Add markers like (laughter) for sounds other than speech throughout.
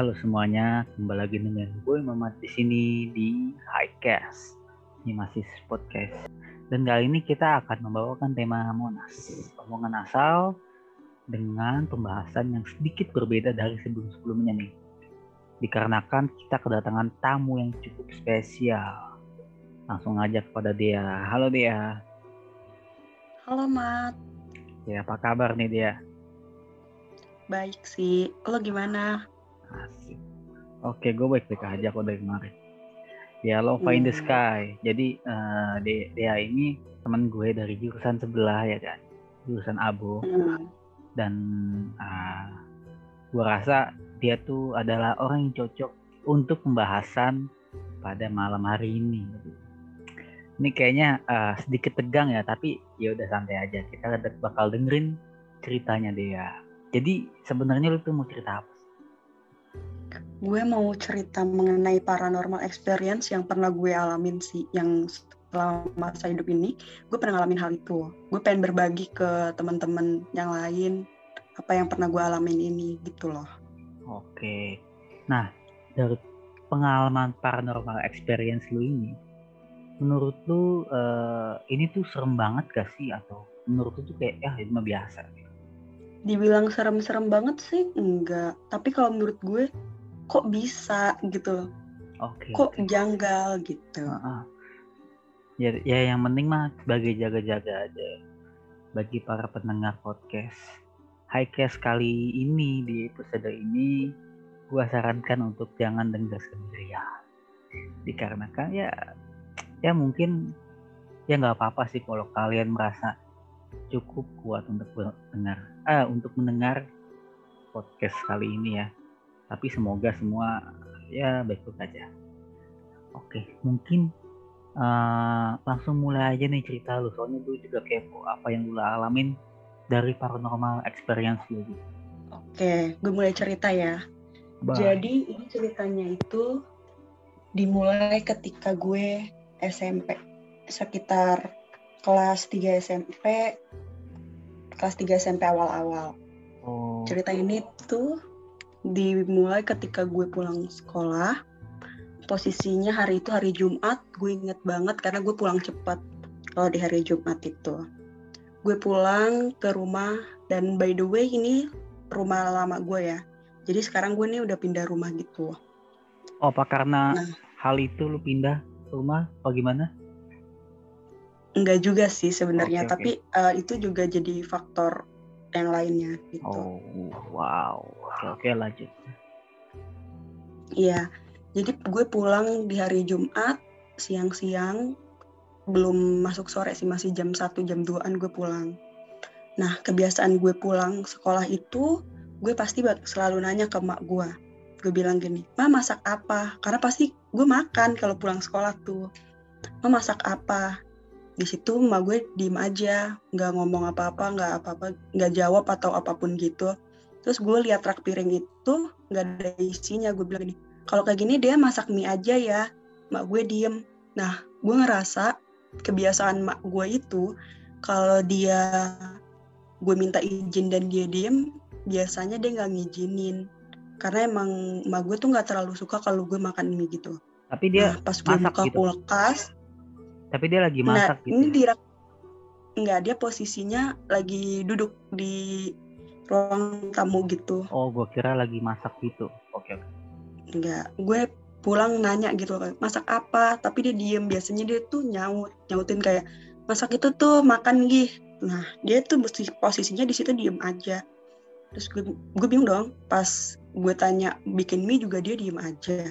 Halo semuanya, kembali lagi dengan gue Mamat di sini di Highcast. Ini masih podcast. Dan kali ini kita akan membawakan tema Monas, omongan asal dengan pembahasan yang sedikit berbeda dari sebelum-sebelumnya nih. Dikarenakan kita kedatangan tamu yang cukup spesial. Langsung aja kepada dia. Halo dia. Halo Mat. Ya, apa kabar nih dia? Baik sih. Lo gimana? Asik. Oke, gue baik-baik aja kok dari kemarin. Ya, Lova in the Hmm. Sky. Jadi eh, dia, dia ini teman gue dari jurusan sebelah ya kan, jurusan Abo. Hmm. Dan uh, gue rasa dia tuh adalah orang yang cocok untuk pembahasan pada malam hari ini. Ini kayaknya eh, sedikit tegang ya, tapi ya udah santai aja. Kita bakal dengerin ceritanya dia. Jadi sebenarnya lu tuh mau cerita apa? Gue mau cerita mengenai paranormal experience yang pernah gue alamin sih, yang selama masa hidup ini gue pernah ngalamin hal itu. Gue pengen berbagi ke teman-teman yang lain apa yang pernah gue alamin ini gitu loh. Oke. Nah, dari pengalaman paranormal experience lu ini, menurut lu eh, ini tuh serem banget gak sih atau menurut lu tuh kayak ya itu mah biasa? Dibilang serem-serem banget sih enggak, tapi kalau menurut gue kok bisa gitu, Oke. kok janggal gitu. Heeh. Ya, ya yang penting mah sebagai jaga-jaga aja bagi para pendengar podcast. Highcast kali ini di episode ini gua sarankan untuk jangan dengar sendirian. Dikarenakan ya ya mungkin ya nggak apa-apa sih kalau kalian merasa cukup kuat untuk mendengar ah untuk mendengar podcast kali ini ya. Tapi semoga semua ya baik-baik aja. Oke, mungkin eh, langsung mulai aja nih cerita lu. Soalnya gue juga kepo apa yang lu alamin dari paranormal experience lu. Oke, gue mulai cerita ya. Bye. Jadi ini ceritanya itu dimulai ketika gue SMP sekitar kelas 3 SMP kelas 3 SMP awal-awal. oh, Cerita ini tuh dimulai ketika gue pulang sekolah. Posisinya hari itu hari Jumat, gue inget banget karena gue pulang cepat kalau di hari Jumat itu. Gue pulang ke rumah dan by the way ini rumah lama gue ya. Jadi sekarang gue nih udah pindah rumah gitu. oh, apa karena Nah. hal itu lu pindah rumah? Apa gimana? Enggak juga sih sebenarnya, oke. tapi eh, itu juga jadi faktor yang lainnya gitu. Oh, wow. Oke, lanjut. Iya. Jadi gue pulang di hari Jumat siang-siang belum masuk sore sih masih jam 1 jam 2-an gue pulang. Nah, kebiasaan gue pulang sekolah itu gue pasti selalu nanya ke mak gue. Gue bilang gini, "Ma masak apa?" Karena pasti gue makan kalau pulang sekolah tuh. "Ma masak apa?" Di situ mak gue diem aja, nggak ngomong apa-apa, nggak apa-apa, nggak jawab atau apa pun gitu. Terus gue lihat rak piring itu nggak ada isinya. Gue bilang gini, kalau kayak gini dia masak mie aja ya. Mak gue diem. Nah, gue ngerasa kebiasaan mak gue itu kalau dia gue minta izin dan dia diem, biasanya dia nggak ngizinin. Karena emang mak gue tuh nggak terlalu suka kalau gue makan mie gitu. Tapi dia nah, pas gue buka gitu? kulkas, tapi dia lagi nah masak gitu. ini ya? di rak- nggak dia posisinya lagi duduk di ruang tamu gitu. Oh, gua kira lagi masak gitu. Oke, oke. Enggak, gue pulang nanya gitu kan, masak apa? Tapi dia diem, biasanya dia tuh nyaut, nyautin kayak masak itu tuh makan gih. Nah, dia tuh mesti posisinya di situ diem aja. Terus gue, gue bingung dong, pas gue tanya bikin mie juga dia diem aja.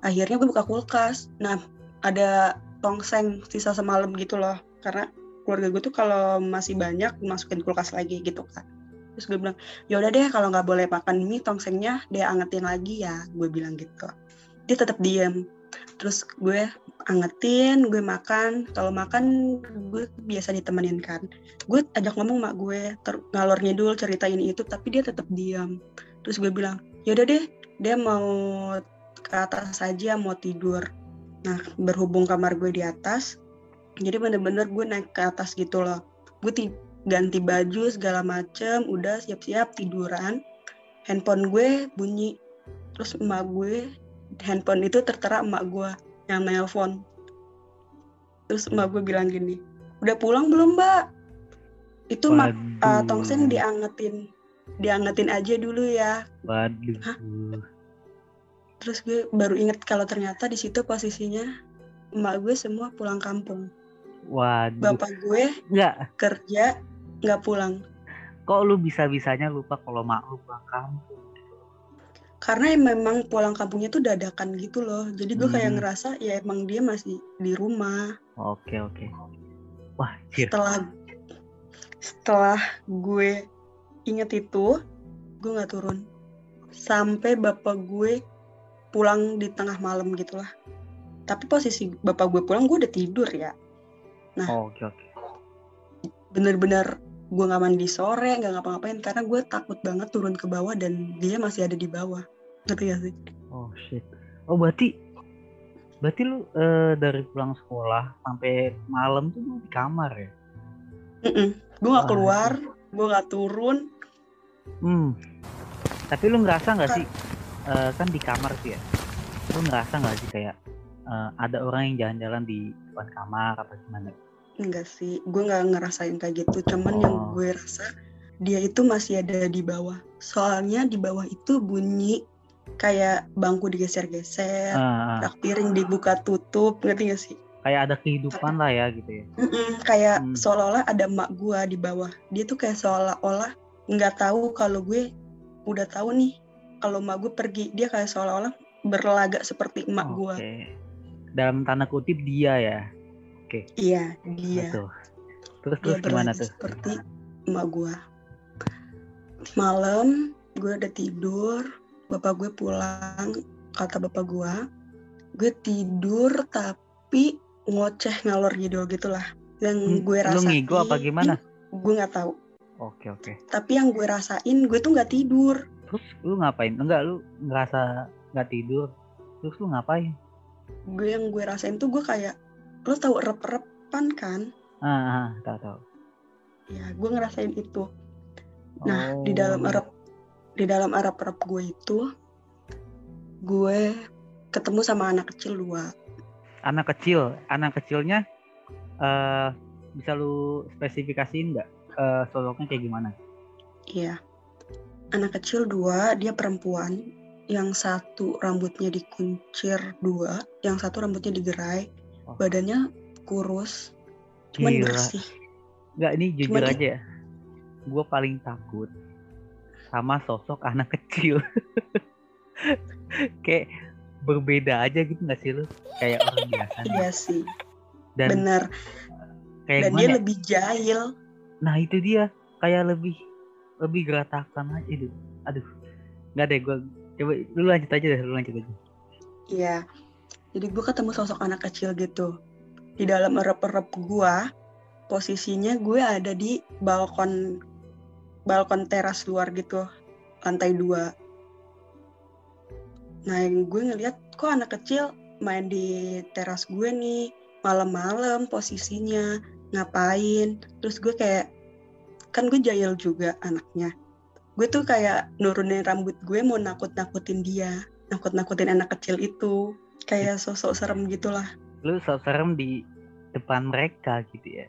Akhirnya gue buka kulkas. Nah, ada tongseng sisa semalam gitu loh, karena keluarga gue tuh kalau masih banyak masukin kulkas lagi gitu kan. Terus gue bilang, ya udah deh kalau nggak boleh makan mie tongsengnya dia angetin lagi ya gue bilang gitu. Dia tetap diem. Terus gue angetin gue makan. Kalau makan gue biasa ditemenin kan. Gue ajak ngomong mak gue ter ngalor ngidul cerita ini itu tapi dia tetap diam terus gue bilang ya udah deh dia mau ke atas saja mau tidur nah berhubung kamar gue di atas jadi bener-bener gue naik ke atas gitu loh. Gue ti- ganti baju segala macem udah siap-siap tiduran. Handphone gue bunyi terus emak gue handphone itu tertera emak gue yang nelpon. Terus emak gue bilang gini udah pulang belum mbak? Itu mak uh, tongsen diangetin diangetin aja dulu ya. Waduh. Hah? Terus gue baru inget kalau ternyata di situ posisinya emak gue semua pulang kampung. Waduh. Bapak gue nggak. kerja nggak pulang. Kok lu bisa bisanya lupa kalau mak lu pulang kampung? Karena memang pulang kampungnya tuh dadakan gitu loh. Jadi gue hmm. kayak ngerasa ya emang dia masih di rumah. Oke oke. Wah cir. setelah setelah gue inget itu gue nggak turun. Sampai bapak gue pulang di tengah malam gitulah. Tapi posisi bapak gue pulang gue udah tidur ya. Nah oh, oke oke. bener-bener gue nggak mandi sore nggak ngapa-ngapain karena gue takut banget turun ke bawah dan dia masih ada di bawah. Ngerti gak sih? Oh shit. Oh berarti berarti lu uh, dari pulang sekolah sampai malam tuh lu di kamar ya? Mm -mm. gue nggak keluar gue nggak turun. Hmm. Tapi lu ngerasa nggak sih uh, kan di kamar sih ya lu ngerasa nggak sih kayak uh, ada orang yang jalan-jalan di depan kamar apa gimana Enggak sih, gue nggak ngerasain kayak gitu. Cuman oh. yang gue rasa dia itu masih ada di bawah. Soalnya di bawah itu bunyi kayak bangku digeser-geser, uh. rak piring dibuka tutup, ngerti gak sih? Kayak ada kehidupan lah ya gitu ya. Mm-mm, kayak hmm. seolah-olah ada mak gue di bawah. Dia tuh kayak seolah-olah nggak tahu kalau gue udah tahu nih kalau mak gue pergi. Dia kayak seolah-olah berlagak seperti emak okay. gue. Dalam tanda kutip dia ya. Oke. Okay. Iya, dia. Betul. Terus terus dia gimana tuh? Seperti emak gue. Malam gue udah tidur, bapak gue pulang, kata bapak gue, gue tidur tapi ngoceh ngalor gitu gitulah. Yang hmm, gue rasain. Lu ngigo apa gimana? Gue nggak tahu. Oke oke. Tapi yang gue rasain, gue tuh nggak tidur. Terus lu ngapain? Enggak, lu ngerasa nggak tidur. Terus lu ngapain? Gue yang gue rasain tuh gue kayak lo tau rep-repan kan ah, ah tau tau ya gue ngerasain itu nah oh. di dalam Arab di dalam Arab rep gue itu gue ketemu sama anak kecil dua anak kecil anak kecilnya uh, bisa lu spesifikasiin nggak uh, sosoknya kayak gimana iya anak kecil dua dia perempuan. Yang satu rambutnya dikuncir dua yang satu rambutnya digerai. Oh. badannya kurus. Cuman Gila. bersih. Nggak ini jujur cuman aja ya. Gue paling takut sama sosok anak (laughs) kecil. Kayak berbeda aja gitu gak sih lu? Kayak orang biasa iya sih. Dan bener kayak dan dia ya? lebih jahil. Nah itu dia. Kayak lebih lebih geratakan aja itu aduh. Nggak deh gue coba lu lanjut aja deh lu lanjut aja. Iya. Jadi gue ketemu sosok anak kecil gitu. Di dalam erep-erep gue posisinya gue ada di balkon balkon teras luar gitu lantai dua. Nah yang gue ngeliat kok anak kecil main di teras gue nih malam-malam posisinya ngapain? Terus gue kayak kan gue jahil juga anaknya. Gue tuh kayak nurunin rambut gue mau nakut-nakutin dia nakut-nakutin anak kecil itu. Kayak sosok serem gitulah. Lu sosok serem di depan mereka gitu ya?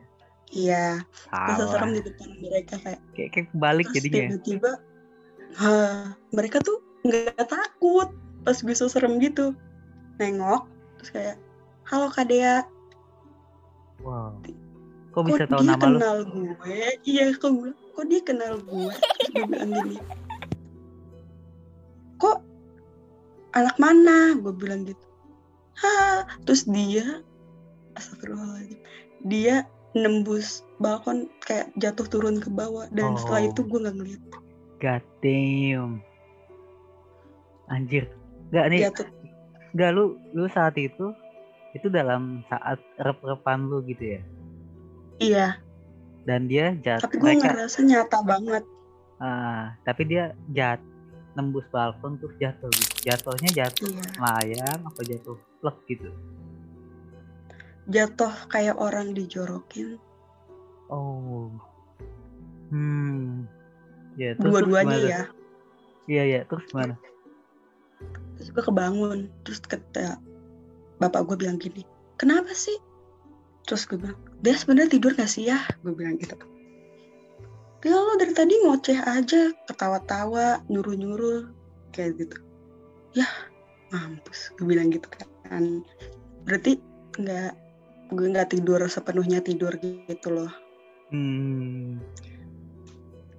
Iya. Sosok serem di depan mereka kayak kayak, kayak balik terus jadinya. tiba-tiba ha, mereka tuh nggak takut pas gue sosok serem gitu. Nengok terus kayak halo kak Dea. Wow kok bisa kok tahu dia nama kenal lu? gue? Iya kok gue kok dia kenal gue? Gue bilang gini kok anak mana? Gue bilang gitu. Ha terus dia astagfirullahaladzim dia nembus balkon kayak jatuh turun ke bawah dan oh. setelah itu gue nggak ngeliat. God damn. Anjir. Nggak nih. Jatuh. nggak lu lu saat itu itu dalam saat rep-repan lu gitu ya iya. Dan dia jatuh tapi gue mereka... ngerasa nyata banget. Ah tapi dia jat nembus balkon terus jatuh gitu. jatuhnya jatuh iya. layang apa jatuh plek gitu? Jatuh kayak orang dijorokin. Oh. Hmm. Ya dua-duanya ya? Iya iya. Terus gimana? Gue kebangun terus kata bapak gue bilang gini kenapa sih terus gue bilang dia sebenarnya tidur gak sih ya gue bilang gitu ya lo dari tadi ngoceh aja ketawa-tawa nyuruh-nyuruh kayak gitu ya mampus gue bilang gitu kan berarti nggak gue nggak tidur sepenuhnya tidur gitu loh Hmm.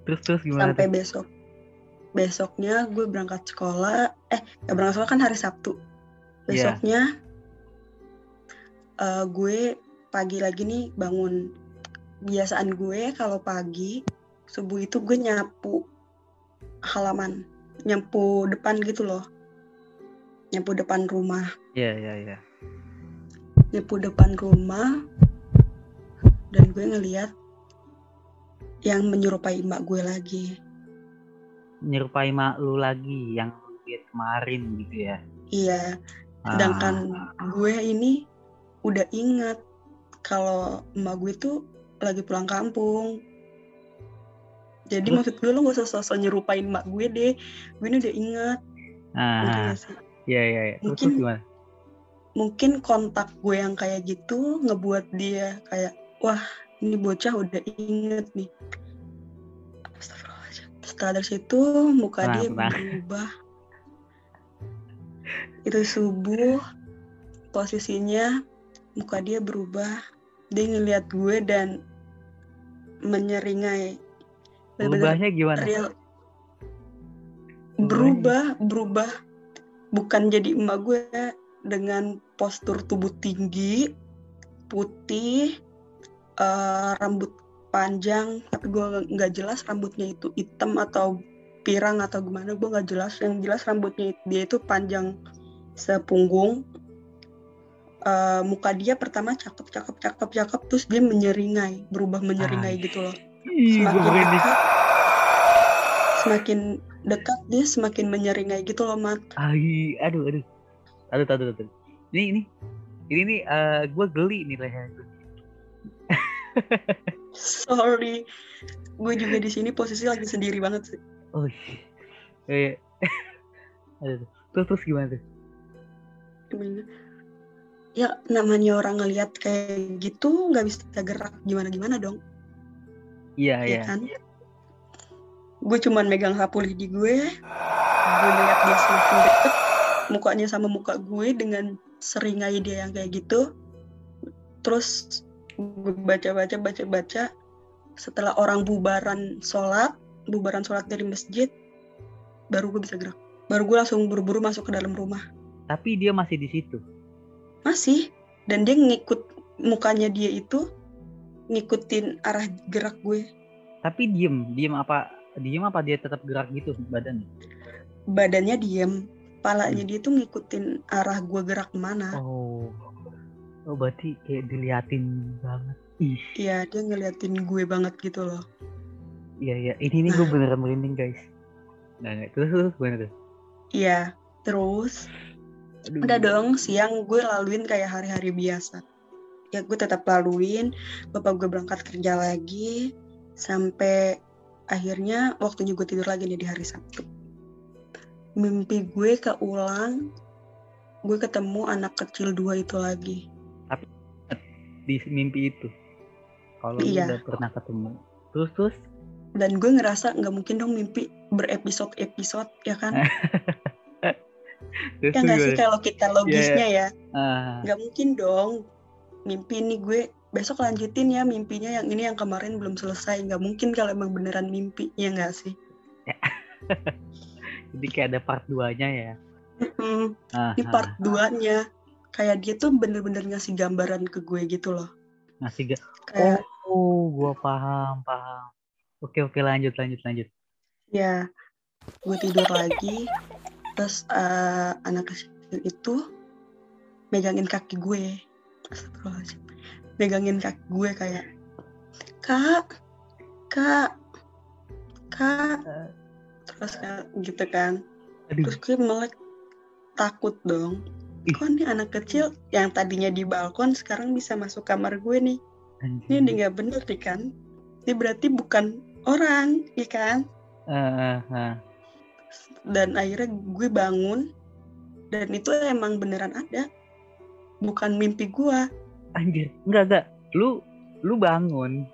Terus terus gimana? sampai tuh? besok besoknya gue berangkat sekolah eh gak berangkat sekolah kan hari Sabtu Iya. besoknya eh, gue pagi lagi nih bangun biasaan gue kalau pagi subuh itu gue nyapu halaman nyapu depan gitu loh nyapu depan rumah Iya iya iya. nyapu depan rumah dan gue ngeliat yang menyerupai emak gue lagi Nyerupai mak lu lagi yang lihat kemarin gitu ya. iya sedangkan Ah, gue ini udah ingat kalau emak gue tuh lagi pulang kampung jadi Terus? maksud gue lo gak usah sosok nyerupain emak gue deh gue ini udah ingat ngerti ah, iya iya. Terus, Mungkin- gimana? mungkin kontak gue yang kayak gitu ngebuat dia kayak wah ini bocah udah inget nih Astagfirullahaladzim. setelah dari situ muka Tenang, dia tenang. berubah itu subuh posisinya muka dia berubah dia ngeliat gue dan menyeringai. Berubahnya gimana? real. Berubah berubah. Bukan jadi emak gue dengan postur tubuh tinggi putih eh, rambut panjang. Tapi gue nggak- jelas rambutnya itu hitam atau pirang atau gimana. Gue nggak jelas. Yang jelas rambutnya dia itu panjang sepunggung Eh, muka dia pertama cakep cakep cakep cakep terus dia menyeringai berubah menyeringai Ah, gitu loh semakin dekat semakin dekat dia semakin menyeringai gitu loh mat Ai, aduh aduh. Aduh aduh aduh. Ini ini ini nih eh, gue geli nih lehernya. sorry gue juga di sini posisi lagi sendiri banget sih Oh, eh, (laughs) aduh. Terus terus gimana tuh? Gimana? Ya namanya orang ngelihat kayak gitu nggak bisa gerak. Gimana gimana dong? Iya ya iya. kan? Gue cuman megang sapu lidi gue. Gue lihat dia semakin deket mukanya sama muka gue dengan seringai dia yang kayak gitu. Terus gue baca baca baca baca setelah orang bubaran sholat bubaran sholat dari masjid baru gue bisa gerak. Baru gue langsung buru-buru masuk ke dalam rumah. Tapi dia masih di situ. Masih dan dia ngikut mukanya dia itu ngikutin arah gerak gue Tapi diem, diem apa? Diem apa dia tetap gerak gitu badannya? badannya diem palanya dia tuh ngikutin arah gue gerak ke mana Oh, oh berarti kayak diliatin banget. Ih, Iya dia ngeliatin gue banget gitu loh iya iya. Ini nih gue beneran merinding guys. Nah, terus terus gimana tuh? iya terus Aduh. udah dong siang gue laluin kayak hari-hari biasa ya gue tetap laluin bapak gue berangkat kerja lagi sampai akhirnya waktunya gue tidur lagi nih di hari Sabtu mimpi gue keulang gue ketemu anak kecil dua itu lagi Di mimpi itu. Kalau Iya. udah pernah ketemu. Terus terus dan gue ngerasa nggak mungkin dong mimpi berepisode-episode ya kan (laughs) terus ya nggak sih gimana? kalau kita logisnya ya. Ah, nggak mungkin dong. Mimpi ini gue besok lanjutin ya mimpinya yang ini yang kemarin belum selesai. Nggak mungkin kalau emang beneran mimpi ya nggak sih? (laughs) Jadi kayak ada part 2-nya ya. Ah, ini part 2 nya kayak dia tuh bener-bener ngasih gambaran ke gue gitu loh. Ngasih ga- kayak Oh, gua paham, paham. Oke, oke, lanjut, lanjut, lanjut. ya gue tidur lagi terus eh, anak kecil itu megangin kaki gue. Megangin kaki gue kayak kak kak kak. Terus kayak gitu kan. Aduh, terus gue melek takut dong. Kok nih anak kecil yang tadinya di balkon sekarang bisa masuk kamar gue nih? Ini anjing. udah nggak bener nih kan? Ini berarti bukan orang ya kan? Ah, ah, ah. Dan akhirnya gue bangun. Dan itu emang beneran ada. Bukan mimpi gua Anjir, enggak enggak. Lu lu bangun.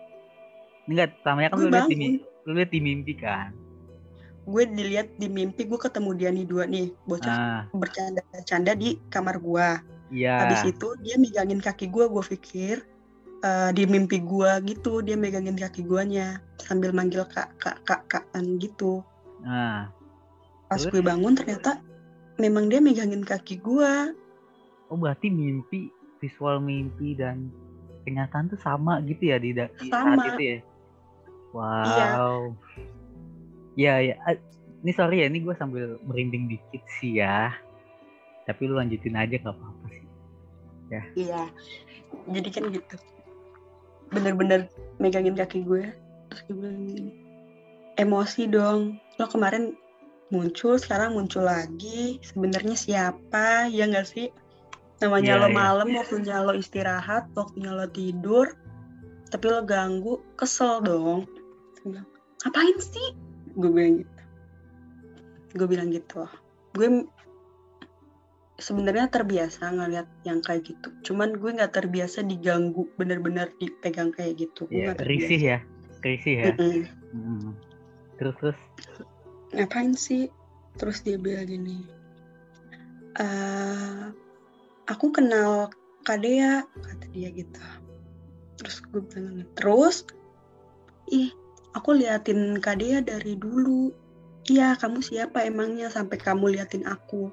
Enggak, tamanya kan Gue lu lihat di lu lihat di mimpi kan. gue dilihat di mimpi gue ketemu dia nih dua nih bocah Ah, bercanda-canda di kamar gua. Iya. habis itu dia megangin kaki gua gue pikir eh, di mimpi gua gitu dia megangin kaki guanya sambil manggil kak kak kak kakan gitu. Nah, pas gue bangun ternyata memang dia megangin kaki gua oh berarti mimpi, visual mimpi dan kenyataan tuh sama gitu ya di, di Sama. saat itu ya. Wow. Iya, ya. Ah, Ini sorry ya, ini gue sambil merinding dikit sih ya. Tapi lu lanjutin aja gak apa-apa sih. iya jadi kan gitu bener-bener megangin kaki gue terus gue bilang emosi dong lo kemarin muncul sekarang muncul lagi sebenarnya siapa ya nggak sih namanya Iya, lo iya. malam waktunya lo istirahat waktunya lo tidur tapi lo ganggu kesel dong Terus gue bilang, ngapain sih gue bilang gitu gue bilang gitu gue sebenarnya terbiasa ngeliat yang kayak gitu cuman gue nggak terbiasa diganggu bener-bener dipegang kayak gitu gue terbiasa. risih ya. Risih ya. Mm-mm. Hmm. Terus terus ngapain sih terus dia bilang gini? "Eh, aku kenal Kadea kata dia gitu. Terus gue bilang terus? Ih aku liatin Kadea dari dulu. Iya kamu siapa emangnya sampai kamu liatin aku?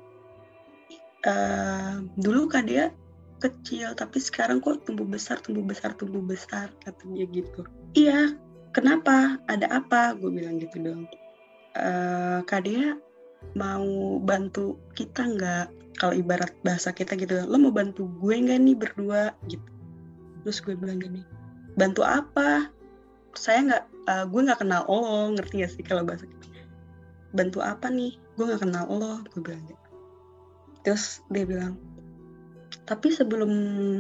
"Eh, dulu Kadea kecil tapi sekarang kok tumbuh besar tumbuh besar tumbuh besar kata dia gitu. Iya kenapa? Ada apa? Gue bilang gitu dong eh Kak Dea mau bantu kita nggak? Kalau ibarat bahasa kita gitu lo mau bantu gue nggak nih berdua? Gitu. Terus gue bilang gini bantu apa? Saya nggak eh, gue nggak kenal lo ngerti gak sih kalau bahasa kita? Bantu apa nih? Gue nggak kenal lo gue bilang gitu. Terus dia bilang tapi sebelum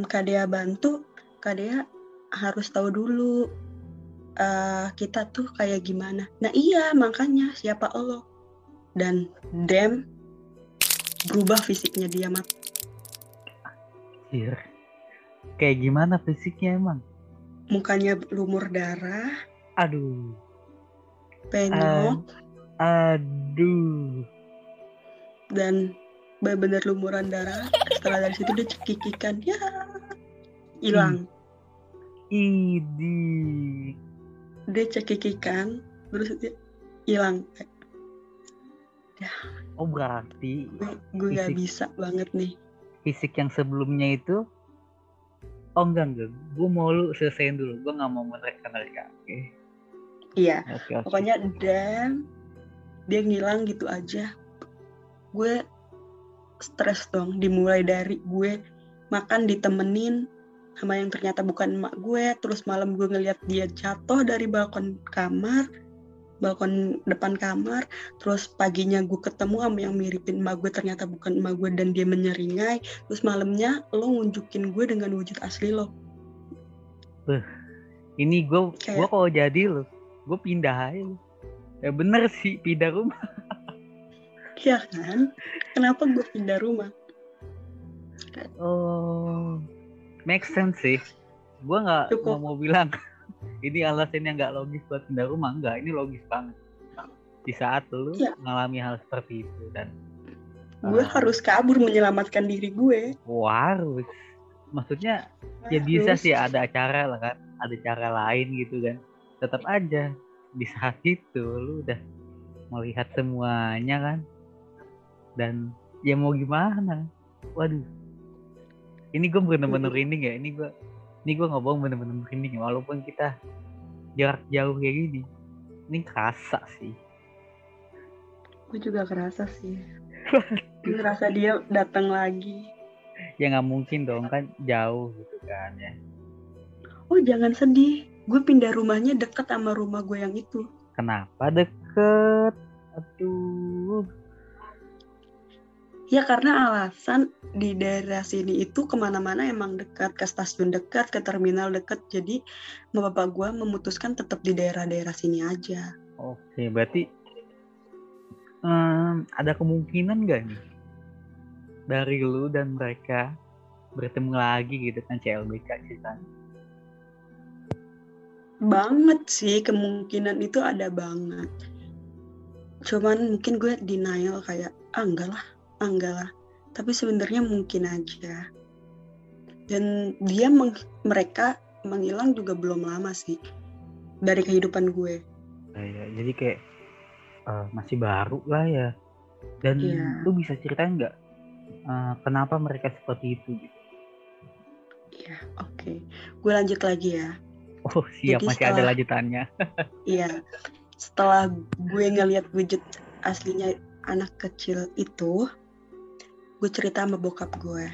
Kak Dea bantu Kak Dea harus tahu dulu eh, kita tuh kayak gimana. Nah iya makanya siapa lo dan dem berubah fisiknya dia mat. Anjir. Kayak gimana fisiknya emang? Mukanya lumur darah, Aduh. penyok Aduh. dan benar-benar lumuran darah. Setelah dari situ dia cekikikan ya hilang. Idi. Dia cekikikan terus dia hilang. Oh berarti Gue nggak Fisik. bisa banget nih. fisik yang sebelumnya itu Oh enggak enggak, gue mau lu selesaiin dulu. Gue nggak mau menerka-nerka. Oke, Iya. oke, oke. pokoknya dan dia ngilang gitu aja gue stres dong dimulai dari gue makan ditemenin sama yang ternyata bukan emak gue terus malam gue ngeliat dia jatuh dari balkon kamar balkon depan kamar terus paginya gue ketemu sama yang miripin emak gue ternyata bukan emak gue dan dia menyeringai terus malamnya lo ngunjukin gue dengan wujud asli lo Ini gue Kayak- gue kalau jadi lu, gue pindah aja. lu. Ya bener sih pindah rumah. (laughs) ya kan kenapa gue pindah rumah Oh, make sense sih. Gue nggak nggak mau bilang (laughs) ini alasan yang nggak logis buat pindah rumah. Enggak, ini logis banget. Di saat lu Iya. mengalami hal seperti itu dan gue Ah. harus kabur menyelamatkan diri gue Wah, harus. Maksudnya ya bisa Harus. sih ada cara lah kan, ada cara lain gitu kan. Tetap aja di saat itu lu udah melihat semuanya kan. Dan ya mau gimana? Waduh. Ini gue bener-bener merinding ya. Ini gue ini gue nggak bohong bener-bener merinding ya. Walaupun kita jarak jauh kayak gini. Ini kerasa sih. gue juga kerasa sih gue ngerasa dia datang lagi Ya nggak mungkin dong kan jauh gitu kan ya. oh jangan sedih gue pindah rumahnya deket sama rumah gue yang itu Kenapa deket? Aduh. Ya karena alasan di daerah sini itu ke mana-mana emang dekat ke stasiun dekat ke terminal dekat. Jadi sama bapak gue memutuskan tetap di daerah-daerah sini aja. Oke, berarti em, ada kemungkinan nggak nih dari lu dan mereka bertemu lagi gitu kan CLBK ceritanya? Banget sih kemungkinan itu ada banget. Cuman mungkin gue denial kayak ah enggak lah ah enggak lah. Tapi sebenarnya mungkin aja. Dan dia meng, mereka menghilang juga belum lama sih dari kehidupan gue. Ya, ya. jadi kayak uh, masih baru lah ya. Dan yeah. lu bisa ceritain nggak uh, kenapa mereka seperti itu gitu? Ya oke. Okay. gue lanjut lagi ya. Oh siap. Jadi masih setelah, ada lanjutannya. (laughs) Iya. Setelah gue ngeliat wujud aslinya anak kecil itu gue cerita sama bokap gue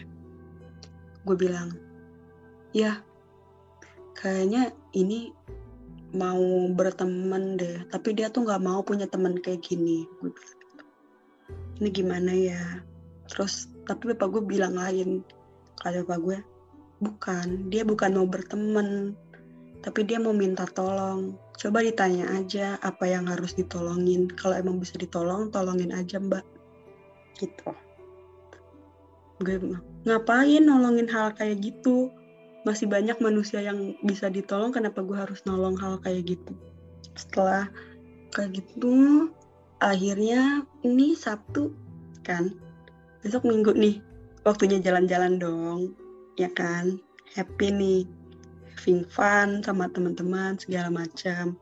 gue bilang ya kayaknya ini mau berteman deh tapi dia tuh nggak mau punya teman kayak gini. Gue bilang ini gimana ya? Terus tapi bapak gue bilang lain kata bapak gue bukan dia bukan mau berteman tapi dia mau minta tolong. Coba ditanya aja apa yang harus ditolongin. Kalau emang bisa ditolong tolongin aja mbak. Gitu gue ngapain nolongin hal kayak gitu? Masih banyak manusia yang bisa ditolong kenapa gue harus nolong hal kayak gitu? Setelah kayak gitu akhirnya ini Sabtu kan? Besok minggu nih. Waktunya jalan-jalan dong ya kan? Happy nih. Having fun sama teman-teman segala macam.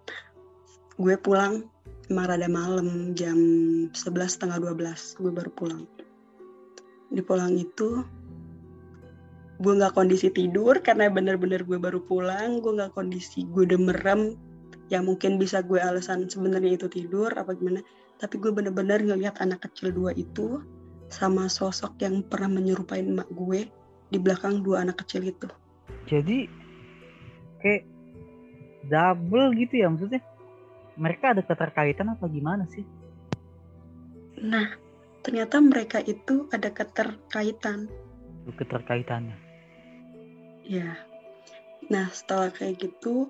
Gue pulang emang rada malam jam 11 setengah 12 gue baru pulang di pulang itu gue nggak kondisi tidur karena bener-bener gue baru pulang gue nggak kondisi gue udah merem. Yang mungkin bisa gue alasan sebenarnya itu tidur apa gimana tapi gue bener-bener ngelihat anak kecil dua itu sama sosok yang pernah menyerupai emak gue di belakang dua anak kecil itu. Jadi kayak double gitu ya maksudnya? Mereka ada keterkaitan apa gimana sih? Nah ternyata mereka itu ada keterkaitan. Keterkaitannya. Ya nah setelah kayak gitu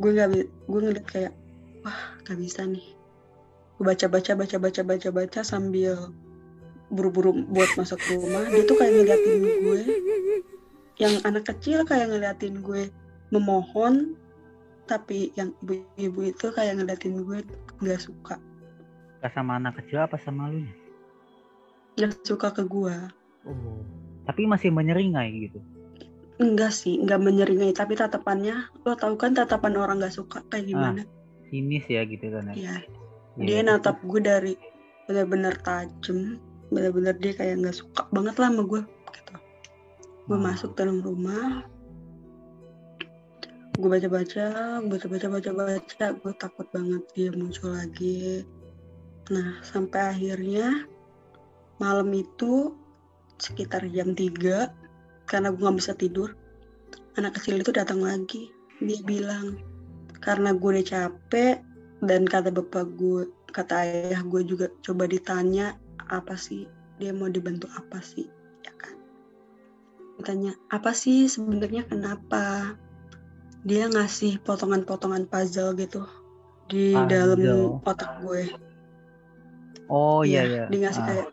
gue nggak gue ngeliat kayak wah nggak bisa nih. Gue baca baca baca baca baca baca sambil buru-buru buat masuk rumah. Dia tuh kayak ngeliatin gue. Yang anak kecil kayak ngeliatin gue memohon tapi yang ibu-ibu itu kayak ngeliatin gue nggak suka Gak sama anak kecil apa sama lu nggak suka ke gue oh tapi masih menyeringai gitu Enggak sih, enggak menyeringai, tapi tatapannya, lo tau kan tatapan orang gak suka kayak ah, gimana? Ah, sinis ya gitu kan ya? Iya. Ya, dia natap gue dari bener-bener tajam, bener-bener dia kayak gak suka banget lah sama gue. Gitu. Gue ah. masuk dalam rumah, gue baca-baca, baca-baca, baca-baca, gue takut banget dia muncul lagi. Nah, sampai akhirnya malam itu sekitar jam 3 karena gue gak bisa tidur anak kecil itu datang lagi. Dia bilang karena gue udah capek dan kata bapak gue kata ayah gue juga coba ditanya apa sih? Dia mau dibantu apa sih? Ya kan? Ditanya apa sih sebenarnya kenapa? Dia ngasih potongan-potongan puzzle gitu di puzzle. dalam otak gue oh iya iya dia ngasih ah. kayak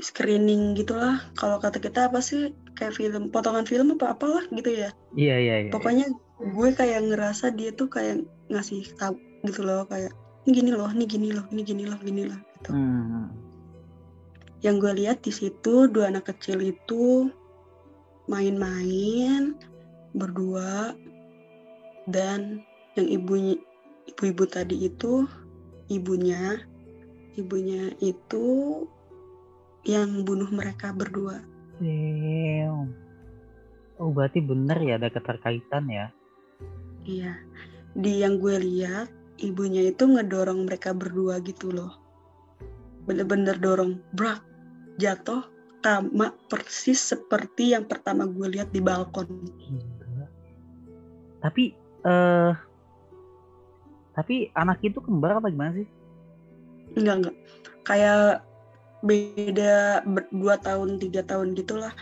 screening gitulah kalau kata kita apa sih kayak film potongan film apa apalah gitu ya iya iya, iya. pokoknya gue kayak ngerasa dia tuh kayak ngasih tahu gitu loh kayak ini gini loh ini gini loh ini gini loh gini loh gitu hmm. yang gue lihat di situ dua anak kecil itu main-main berdua dan yang ibunya ibu-ibu tadi itu ibunya ibunya itu yang bunuh mereka berdua. Damn. Oh berarti bener ya ada keterkaitan ya? Iya. Di yang gue lihat ibunya itu ngedorong mereka berdua gitu loh. Bener-bener dorong, brak, jatuh sama persis seperti yang pertama gue lihat di balkon. Tapi eh uh, tapi anak itu kembar apa gimana sih? Enggak enggak. Kayak beda dua tahun tiga tahun gitulah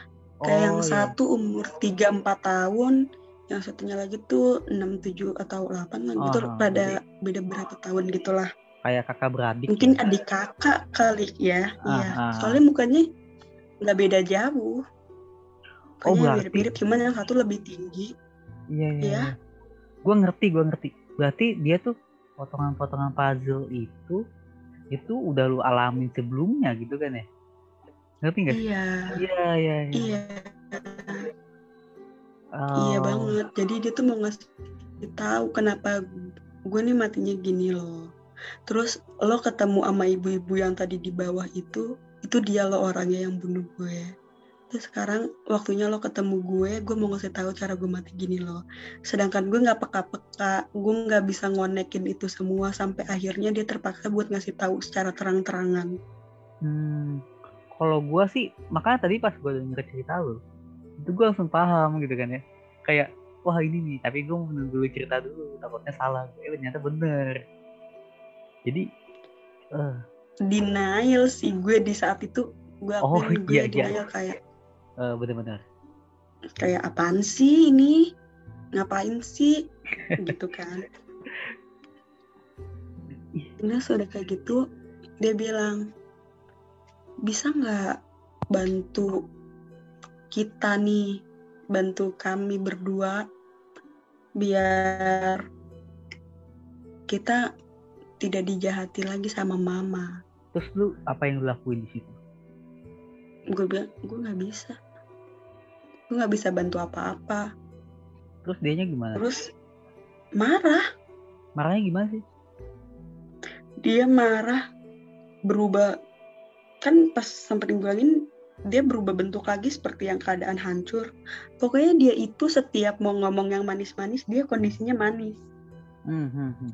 kayak oh, yang iya. satu umur tiga empat tahun yang satunya lagi tuh enam tujuh atau delapan kan gitu pada beda berapa tahun gitulah kayak kakak beradik mungkin ya? adik kakak kali ya Ah, iya ah. soalnya mukanya nggak beda jauh Oh, berarti- mirip-mirip cuman yang satu lebih tinggi iya iya, Iya. gue ngerti gue ngerti berarti dia tuh potongan-potongan puzzle itu itu udah lu alamin sebelumnya gitu kan ya? Ngerti nggak sih? iya. Iya iya iya. Iya. Oh, iya banget. Jadi dia tuh mau ngasih tahu kenapa gue nih matinya gini loh. Terus lo ketemu sama ibu-ibu yang tadi di bawah itu itu dia lo orangnya yang bunuh gue terus sekarang waktunya lo ketemu gue gue mau ngasih tahu cara gue mati gini loh. Sedangkan gue nggak peka-peka gue nggak bisa ngonekin itu semua sampai akhirnya dia terpaksa buat ngasih tahu secara terang-terangan. Hmm, kalau gua sih makanya tadi pas gua denger cerita lu itu gua langsung paham gitu kan ya. Kayak wah ini nih tapi gua mau nunggu dulu cerita dulu takutnya salah. Eh ternyata bener. Jadi eh. Denial sih gue di saat itu gue Oh, akuin gue iya, iya. denial kayak eh, bener-bener kayak apaan sih ini? Ngapain sih? Gitu kan. Nah sudah kayak gitu dia bilang bisa nggak bantu kita nih? Bantu kami berdua biar kita tidak dijahati lagi sama mama. Terus lu apa yang lu lakuin di situ? Gue bilang gue nggak bisa gue nggak bisa bantu apa-apa. Terus dianya gimana? Terus marah. Marahnya gimana sih? Dia marah berubah. Kan pas sampai bilangin dia berubah bentuk lagi seperti yang keadaan hancur. Pokoknya dia itu setiap mau ngomong yang manis-manis dia kondisinya manis. Hmm, hmm.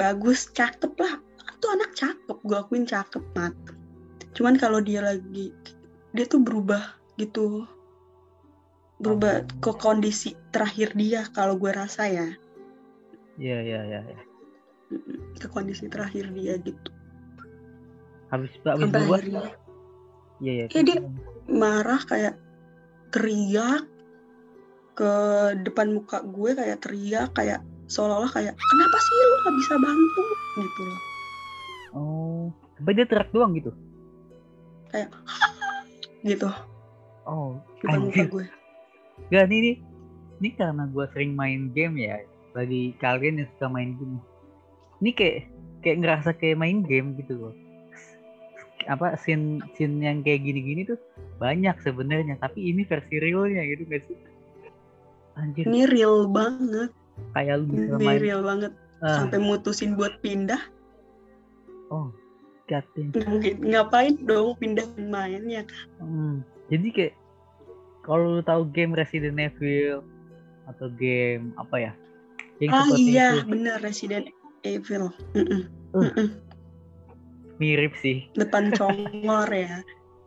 bagus cakep lah. Tuh anak cakep gue akuin cakep mat. Cuman kalau dia lagi dia tuh berubah gitu berubah ke kondisi terakhir dia kalau gue rasa ya. Iya iya iya iya. ke kondisi terakhir dia gitu. Habis habis sampai berubah? iya iya Kayak dia- marah kayak teriak ke depan muka gue kayak teriak kayak seolah-olah kayak kenapa sih lu nggak bisa bantu? gitu loh. Oh sampai dia teriak doang gitu? (laughs) Gitu. Oh depan muka gue Gak nih nih ini karena gue sering main game ya. Bagi kalian yang suka main game. Ini kayak kayak ngerasa kayak main game gitu loh. Apa scene scene yang kayak gini-gini tuh banyak sebenarnya. Tapi ini versi realnya gitu gak sih? Anjir. Ini real banget. Kayak lu bisa ini main. real banget. Ah, sampai mutusin buat pindah. Oh damn. mungkin. Ngapain dong pindah mainnya Hmm, jadi kayak kalau lu tahu game Resident Evil atau game apa ya? Yang ah iya itu. bener Resident Evil. Uh. Mirip sih. Depan (laughs) congor ya.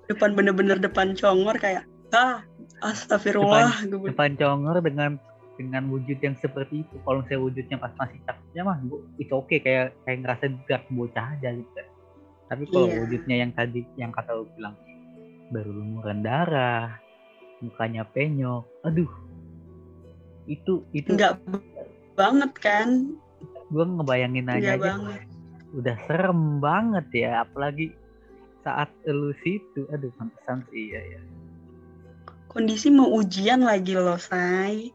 Depan bener-bener depan congor kayak ah astagfirullah gue bilang. depan congor dengan dengan wujud yang seperti itu. Kalau misalnya wujudnya pas masih cakepnya mah itu oke kayak kayak ngerasa gerak bocah aja gitu. Tapi kalau Iya. wujudnya yang tadi yang kata lu bilang baru lumuran darah mukanya penyok. Aduh. Itu itu Enggak banget kan? Gue ngebayangin aja, aja. banget. Udah serem banget ya apalagi saat lu situ. Aduh pantesan sih iya ya kondisi mau ujian lagi loh say.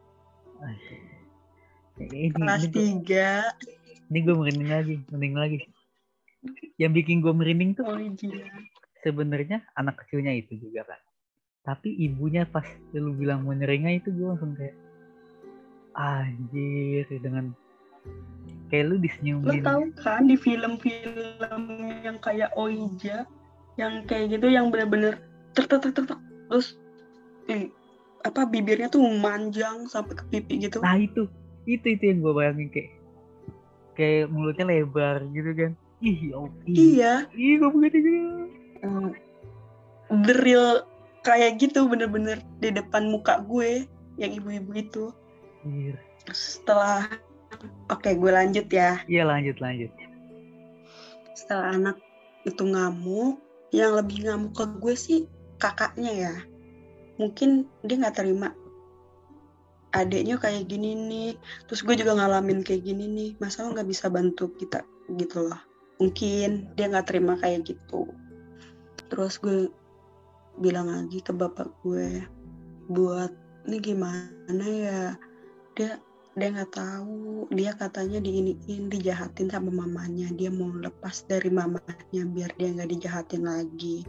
Ini, kelas ini, gua- 3 ini gue merinding lagi merinding lagi. Yang bikin gue merinding tuh oh ujian sebenarnya anak kecilnya itu juga kan tapi ibunya pas lu bilang mau nyeringai itu gue langsung kayak anjir dengan kayak lu lo disenyumin tau kan di film-film yang kayak Oija yang kayak gitu yang bener-bener tek tek. terus eh, apa bibirnya tuh manjang sampai ke pipi gitu. Nah itu. Itu itu yang gue bayangin kayak kayak mulutnya lebar gitu kan. Ih ih, iya. Ih gue begitu gitu the real kayak gitu bener-bener di depan muka gue yang ibu-ibu itu. Anjir. setelah oke gue lanjut ya. Iya lanjut lanjut. Setelah anak itu ngamuk yang lebih ngamuk ke gue sih kakaknya ya. Mungkin dia nggak terima. Adiknya kayak gini nih. Terus gue juga ngalamin kayak gini nih. Masa lo nggak bisa bantu kita gitu loh. Mungkin dia nggak terima kayak gitu. Terus gue bilang lagi ke bapak gue buat ini gimana ya? Dia dia nggak tahu. Dia katanya diiniin dijahatin sama mamanya. Dia mau lepas dari mamanya biar dia nggak dijahatin lagi.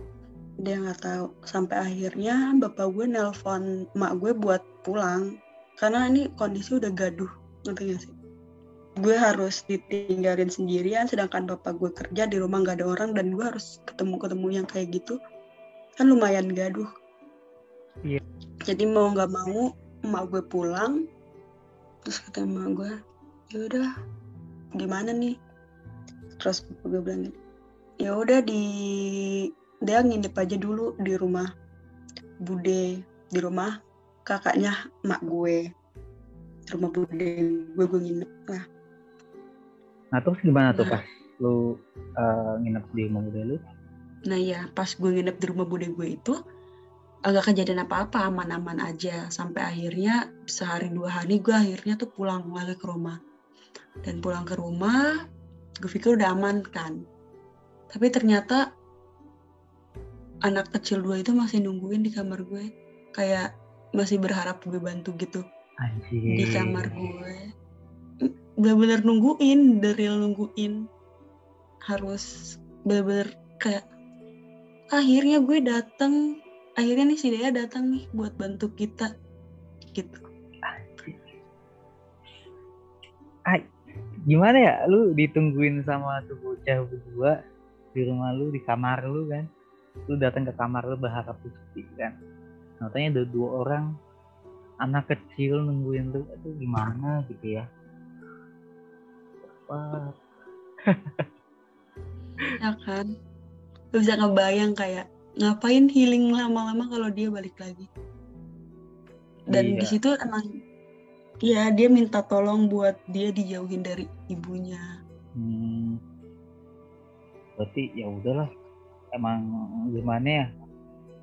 Dia nggak tahu. Sampai akhirnya bapak gue nelpon mak gue buat pulang. Karena ini kondisi udah gaduh ngerti gak sih? Gue harus ditinggalin sendirian sedangkan bapak gue kerja di rumah nggak ada orang dan gue harus ketemu ketemu yang kayak gitu kan lumayan gaduh Iya. jadi mau nggak mau emak gue pulang terus kata emak gue ya udah gimana nih terus gue bilang ya udah di dia nginep aja dulu di rumah bude di rumah kakaknya emak gue di rumah bude gue gue nginep lah Nah terus gimana tuh Nah. pas lu eh, nginep di rumah bude lu? Nah ya pas gue nginep di rumah bude gue itu agak kejadian apa-apa aman-aman aja. Sampai akhirnya sehari dua hari gue akhirnya tuh pulang lagi ke rumah. Dan pulang ke rumah gue pikir udah aman kan. Tapi ternyata anak kecil dua itu masih nungguin di kamar gue. Kayak masih berharap gue bantu gitu. Anjir. di kamar gue. Bener-bener nungguin dari nungguin. Harus bener-bener kayak akhirnya gue datang akhirnya nih si Dea datang nih buat bantu kita. Gitu. Ay, gimana ya? Lu ditungguin sama tuh bocah berdua di rumah lu di kamar lu kan? Lu datang ke kamar lu berharap lu kan? Katanya ada dua orang anak kecil nungguin lu. Itu gimana gitu ya? Wah, ya kan lu bisa ngebayang kayak ngapain healing lama-lama kalau dia balik lagi? Dan Iya. di situ emang ya dia minta tolong buat dia dijauhin dari ibunya. Hmm, berarti ya udahlah emang gimana ya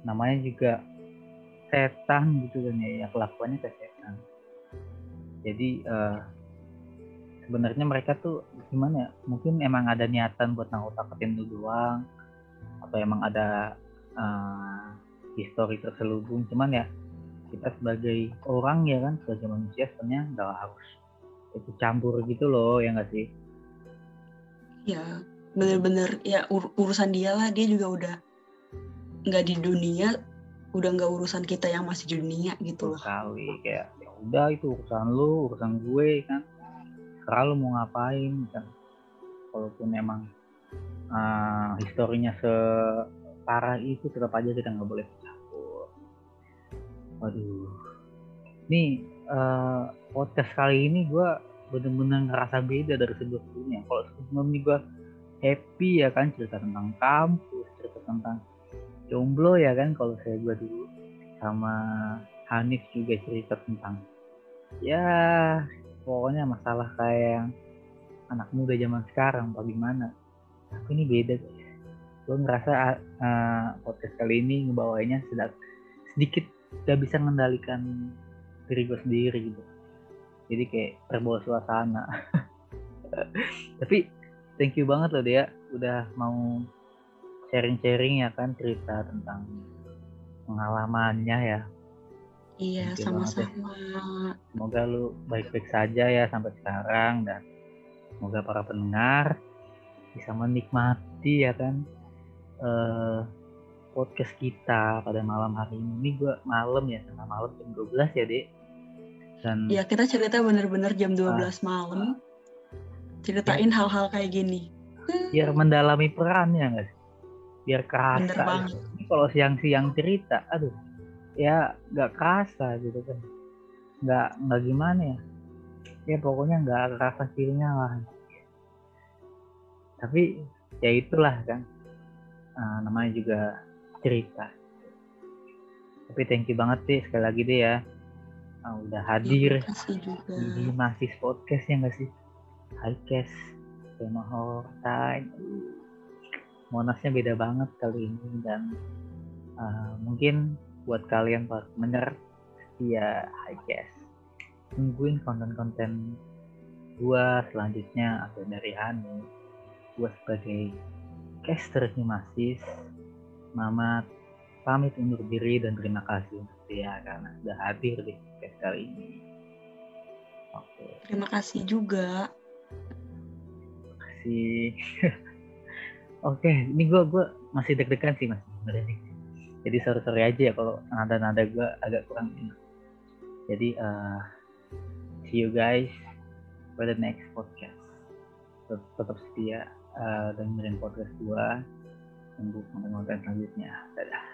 namanya juga setan gitu kan ya, ya kelakuannya kayak setan. Jadi eh, sebenarnya mereka tuh gimana ya mungkin emang ada niatan buat nakut-nakutin lu doang atau emang ada eh, histori terselubung. Cuman ya kita sebagai orang ya kan sebagai manusia sebenarnya nggak harus ikut campur gitu loh ya nggak sih? Ya bener-bener. Ya ur- urusan dia lah. Dia juga udah nggak di dunia udah nggak urusan kita yang masih di dunia gitu loh. Kali kayak ya udah itu urusan lu urusan gue kan. Lu mau ngapain kan. Walaupun emang ah, historinya separah itu tetap aja kita nggak boleh campur. Waduh. Nih eh, podcast kali ini gue bener-bener ngerasa beda dari sebelumnya. Kalau sebelumnya gue happy ya kan cerita tentang kampus cerita tentang jomblo ya kan kalau saya gue dulu. Sama Hanif juga cerita tentang ya pokoknya masalah kayak anak muda zaman sekarang bagaimana tapi ini beda gue ngerasa uh, podcast kali ini ngebawainya sedang sedikit gak bisa mengendalikan diri gue sendiri gitu. Jadi kayak terbawa suasana. (laughs) Tapi thank you banget loh dia udah mau sharing-sharing ya kan cerita tentang pengalamannya ya. Iya ya. sama-sama. Semoga lu baik-baik saja ya sampai sekarang dan semoga para pendengar bisa menikmati ya kan eh podcast kita pada malam hari ini. Ini gua malam ya, tengah malam jam 12 ya, Dek. Dan ya kita cerita bener-bener jam 12 malam ceritain hal-hal kayak gini biar mendalami perannya nggak sih? Biar kerasa. bener banget Ini kalau siang-siang cerita, aduh, ya nggak kerasa gitu kan. Nggak nggak gimana ya? Ya pokoknya nggak kerasa feelnya lah. Tapi ya itulah kan. Nah, namanya juga cerita. Tapi thank you banget sih sekali lagi deh ya. Ah, udah hadir di Masis Podcast ya nggak sih? Hai Kes, tema horror time. Monasnya beda banget kali ini dan uh, mungkin buat kalian para pendengar setia Hai Kes. Tungguin konten-konten gua selanjutnya atau dari Hani gue sebagai caster Himasis Mamat pamit undur diri dan terima kasih untuk dia karena sudah hadir di podcast kali ini. Oke. Terima kasih juga. Terima kasih. (laughs) Oke ini gue gue masih deg-degan sih mas jadi sorry sorry aja ya kalau nada nada gue agak kurang enak. Jadi uh, see you guys for the next podcast. Tetap setia uh, dengerin podcast gue tunggu konten-konten selanjutnya. Dadah